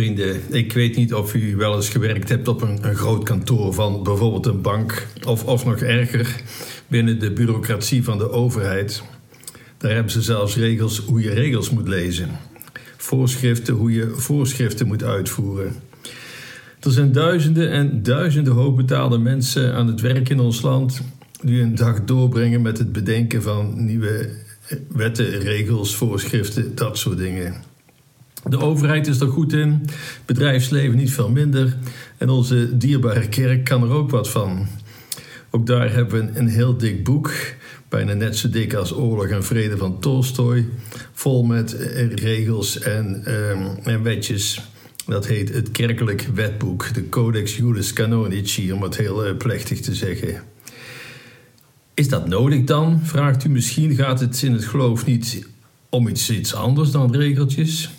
Vrienden, ik weet niet of u wel eens gewerkt hebt op een, een groot kantoor van bijvoorbeeld een bank, of, of nog erger, binnen de bureaucratie van de overheid. Daar hebben ze zelfs regels hoe je regels moet lezen. Voorschriften hoe je voorschriften moet uitvoeren. Er zijn duizenden en duizenden hoogbetaalde mensen aan het werk in ons land die een dag doorbrengen met het bedenken van nieuwe wetten, regels, voorschriften, dat soort dingen. De overheid is er goed in, bedrijfsleven niet veel minder en onze dierbare kerk kan er ook wat van. Ook daar hebben we een heel dik boek, bijna net zo dik als Oorlog en Vrede van Tolstoy, vol met eh, regels en, um, en wetjes. Dat heet het kerkelijk wetboek, de Codex Juris Canonici, om het heel uh, plechtig te zeggen. Is dat nodig dan? Vraagt u misschien. Gaat het in het geloof niet om iets, iets anders dan regeltjes?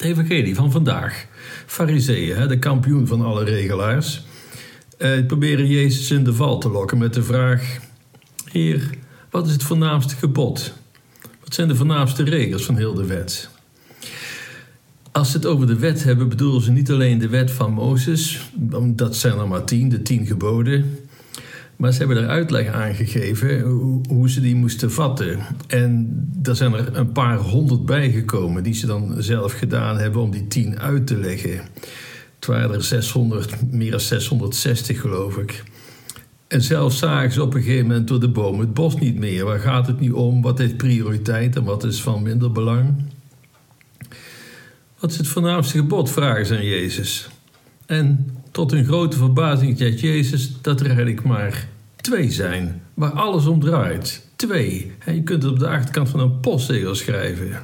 De evangelie van vandaag. Fariseeën, de kampioen van alle regelaars. Eh, proberen Jezus in de val te lokken met de vraag... Heer, wat is het voornaamste gebod? Wat zijn de voornaamste regels van heel de wet? Als ze het over de wet hebben, bedoelen ze niet alleen de wet van Mozes. Dat zijn er maar tien, de tien geboden. Maar ze hebben er uitleg aan gegeven hoe, ze die moesten vatten. En er zijn er een paar honderd bijgekomen die ze dan zelf gedaan hebben om die tien uit te leggen. Het waren er 600, meer dan 660 geloof ik. En zelfs zagen ze op een gegeven moment door de boom het bos niet meer. Waar gaat het nu om? Wat heeft prioriteit en wat is van minder belang? Wat is het voornaamste gebod? vragen ze aan Jezus. En tot hun grote verbazing zegt Jezus dat er eigenlijk maar twee zijn, waar alles om draait. Twee. En je kunt het op de achterkant van een postzegel schrijven.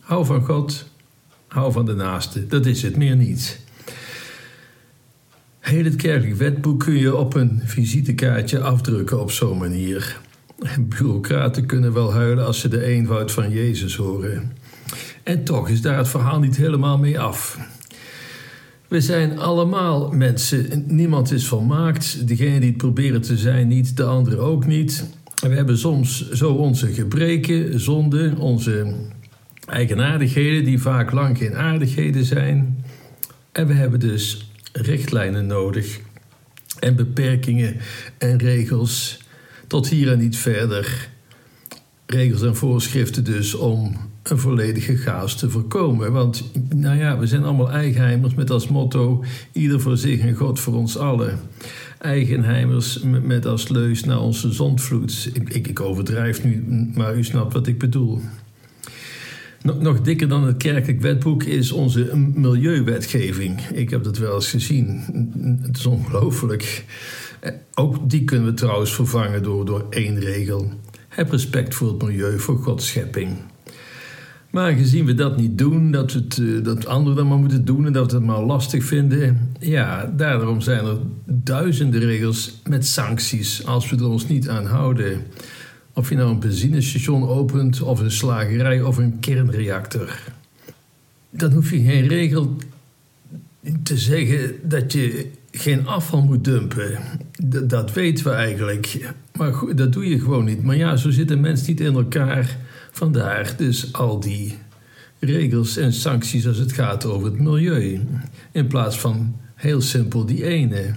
Hou van God, hou van de naaste. Dat is het, meer niet. Heel het kerkelijk wetboek kun je op een visitekaartje afdrukken op zo'n manier. bureaucraten kunnen wel huilen als ze de eenvoud van Jezus horen. En toch is daar het verhaal niet helemaal mee af. We zijn allemaal mensen. Niemand is volmaakt. Degene die het proberen te zijn niet, de andere ook niet. We hebben soms zo onze gebreken, zonden, onze eigenaardigheden, die vaak lang geen aardigheden zijn. En we hebben dus richtlijnen nodig en beperkingen en regels tot hier en niet verder. Regels en voorschriften dus om een volledige chaos te voorkomen. Want nou ja, we zijn allemaal eigenheimers met als motto: ieder voor zich en God voor ons allen. Eigenheimers met als leus naar onze zondvloed. Ik, ik, overdrijf nu, maar u snapt wat ik bedoel. Nog, nog dikker dan het kerkelijk wetboek is onze milieuwetgeving. Ik heb dat wel eens gezien. Het is ongelooflijk. Eh, ook die kunnen we trouwens vervangen door, door één regel. Heb respect voor het milieu, voor Gods schepping. Maar gezien we dat niet doen, dat, het, eh, dat anderen dat maar moeten doen en dat we het maar lastig vinden, ja, daarom zijn er duizenden regels met sancties als we er ons niet aan houden. Of je nou een benzinestation opent, of een slagerij of een kernreactor. Dan hoef je geen regel te zeggen dat je geen afval moet dumpen. dat weten we eigenlijk. Maar goed, dat doe je gewoon niet. Maar ja, zo zitten mensen niet in elkaar. Vandaar dus al die regels en sancties als het gaat over het milieu. In plaats van heel simpel die ene.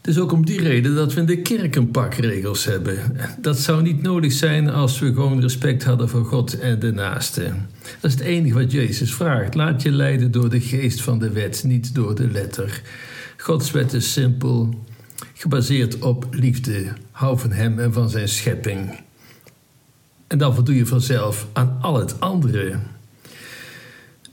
Het is ook om die reden dat we in de kerk een pak regels hebben. Dat zou niet nodig zijn als we gewoon respect hadden voor God en de naaste. Dat is het enige wat Jezus vraagt. Laat je leiden door de geest van de wet, niet door de letter. Gods wet is simpel, gebaseerd op liefde. Hou van Hem en van Zijn schepping. En dan voldoe je vanzelf aan al het andere.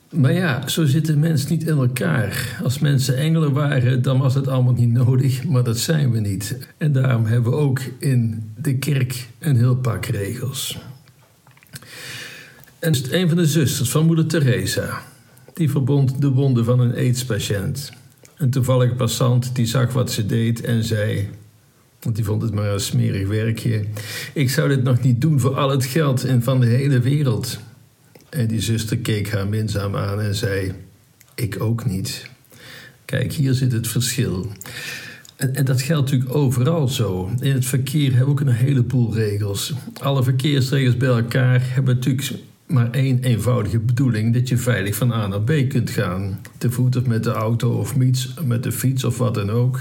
Maar ja, zo zitten mensen niet in elkaar. Als mensen engelen waren, dan was het allemaal niet nodig, maar dat zijn we niet. En daarom hebben we ook in de kerk een heel pak regels. En een van de zusters van moeder Teresa, die verbond de wonden van een aidspatiënt. Een toevallige passant die zag wat ze deed en zei: want die vond het maar een smerig werkje. Ik zou dit nog niet doen voor al het geld en van de hele wereld. En die zuster keek haar minzaam aan en zei: Ik ook niet. Kijk, hier zit het verschil. En, en, dat geldt natuurlijk overal zo. In het verkeer hebben we ook een heleboel regels. Alle verkeersregels bij elkaar hebben natuurlijk maar één eenvoudige bedoeling: dat je veilig van A naar B kunt gaan. Te voet of met de auto of met de fiets of wat dan ook.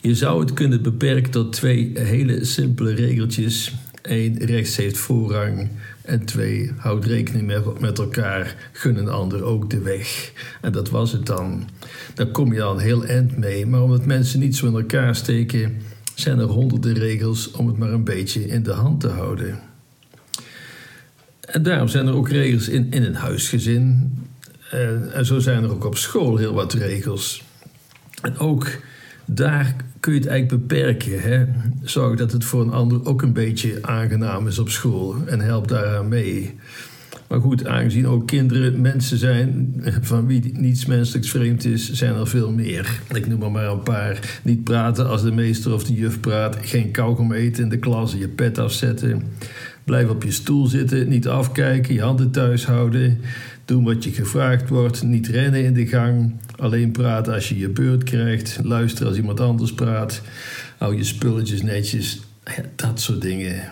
Je zou het kunnen beperken tot twee hele simpele regeltjes. Eén, rechts heeft voorrang. En twee, houd rekening met, elkaar. Gun een ander ook de weg. En dat was het dan. Daar kom je een heel eind mee. Maar omdat mensen niet zo in elkaar steken, zijn er honderden regels om het maar een beetje in de hand te houden. En daarom zijn er ook regels in, in een huisgezin. En, en zo zijn er ook op school heel wat regels. En ook daar kun je het eigenlijk beperken. Hè? Zorg dat het voor een ander ook een beetje aangenaam is op school en help daaraan mee. Maar goed, aangezien ook kinderen mensen zijn van wie niets menselijks vreemd is, zijn er veel meer. Ik noem er maar een paar. Niet praten als de meester of de juf praat. Geen kauwgom eten in de klas, je pet afzetten. Blijf op je stoel zitten, niet afkijken, je handen thuis houden. Doen wat je gevraagd wordt, niet rennen in de gang. Alleen praten als je je beurt krijgt. Luisteren als iemand anders praat. Hou je spulletjes netjes. Dat soort dingen.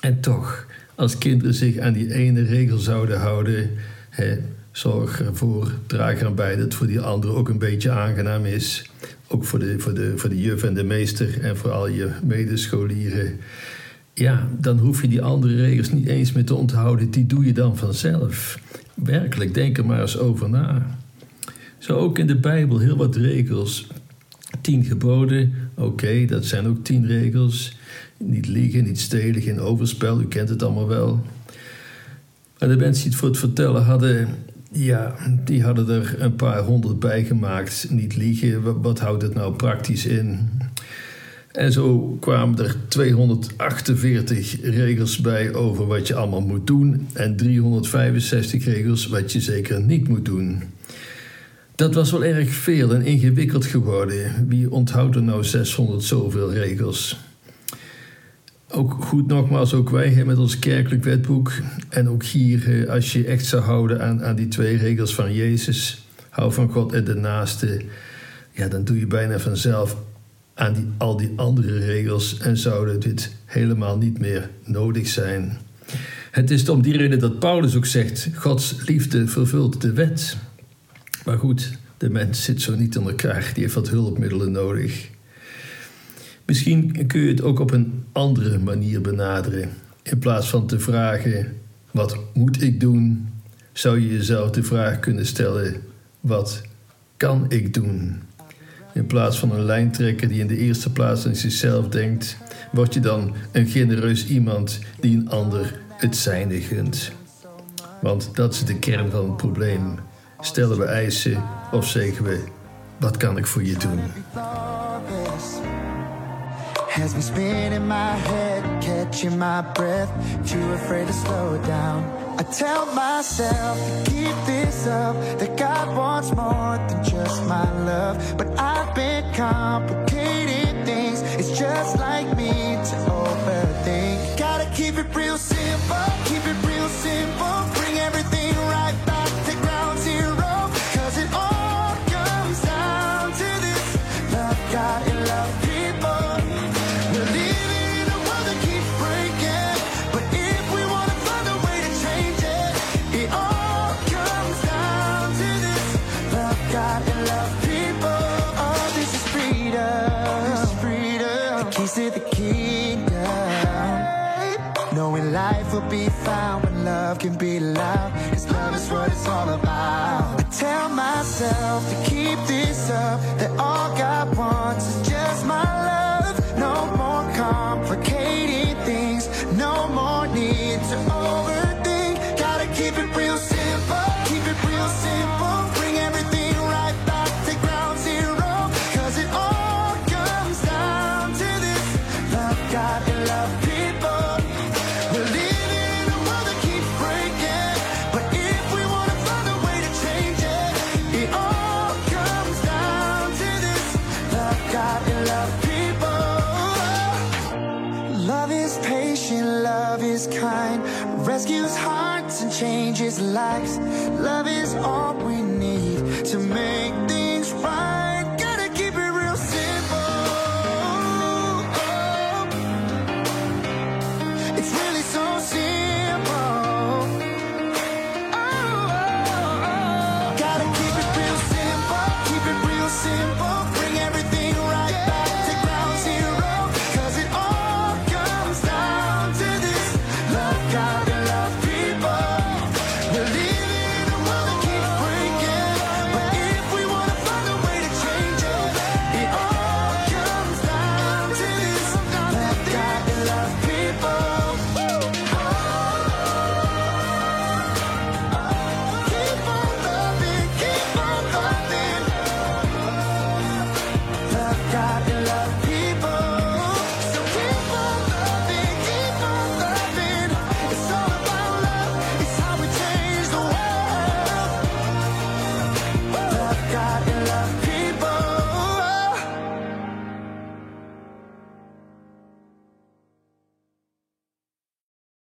En toch, als kinderen zich aan die ene regel zouden houden, hè, zorg ervoor, draag erbij dat het voor die anderen ook een beetje aangenaam is. Ook voor de, voor, de, voor de juf en de meester en voor al je medescholieren. Ja, dan hoef je die andere regels niet eens meer te onthouden. Die doe je dan vanzelf. Werkelijk, denk er maar eens over na. Zo ook in de Bijbel heel wat regels. Tien geboden, oké, dat zijn ook tien regels. Niet liegen, niet stelen, geen overspel, u kent het allemaal wel. Maar de mensen die het voor het vertellen hadden, ja, die hadden er een paar honderd bij gemaakt. Niet liegen, wat houdt het nou praktisch in? En zo kwamen er 248 regels bij over wat je allemaal moet doen en 365 regels wat je zeker niet moet doen. Dat was wel erg veel en ingewikkeld geworden. Wie onthoudt er nou 600 zoveel regels? Ook goed nogmaals, ook wij met ons kerkelijk wetboek. En ook hier, eh, als je echt zou houden aan, aan die twee regels van Jezus, hou van God en de naaste, ja, dan doe je bijna vanzelf aan al die andere regels en zouden dit helemaal niet meer nodig zijn. Het is om die reden dat Paulus ook zegt: Gods liefde vervult de wet. Maar goed, de mens zit zo niet in elkaar, die heeft wat hulpmiddelen nodig. Misschien kun je het ook op een andere manier benaderen. In plaats van te vragen: wat moet ik doen? Zou je jezelf de vraag kunnen stellen: wat kan ik doen? In plaats van een lijntrekker die in de eerste plaats aan zichzelf denkt, word je dan een genereus iemand die een ander het zijne gunt. Want dat is de kern van het probleem. Stellen we eisen of zeggen we: wat kan ik voor je doen? Has my head, catching my breath. Too afraid to slow down. I tell myself to keep this up, that God wants more than just my love. But I've been complicating things. It's just like me to overthink. Gotta keep it real simple, keep it real simple. Life will be found when love can be loud. Cause love is what it's all about. I tell myself to keep this up. That all God wants is just my God and love people. Love is patient, love is kind, rescues hearts and changes lives. Love is all we need to make things right. Oh. It's real.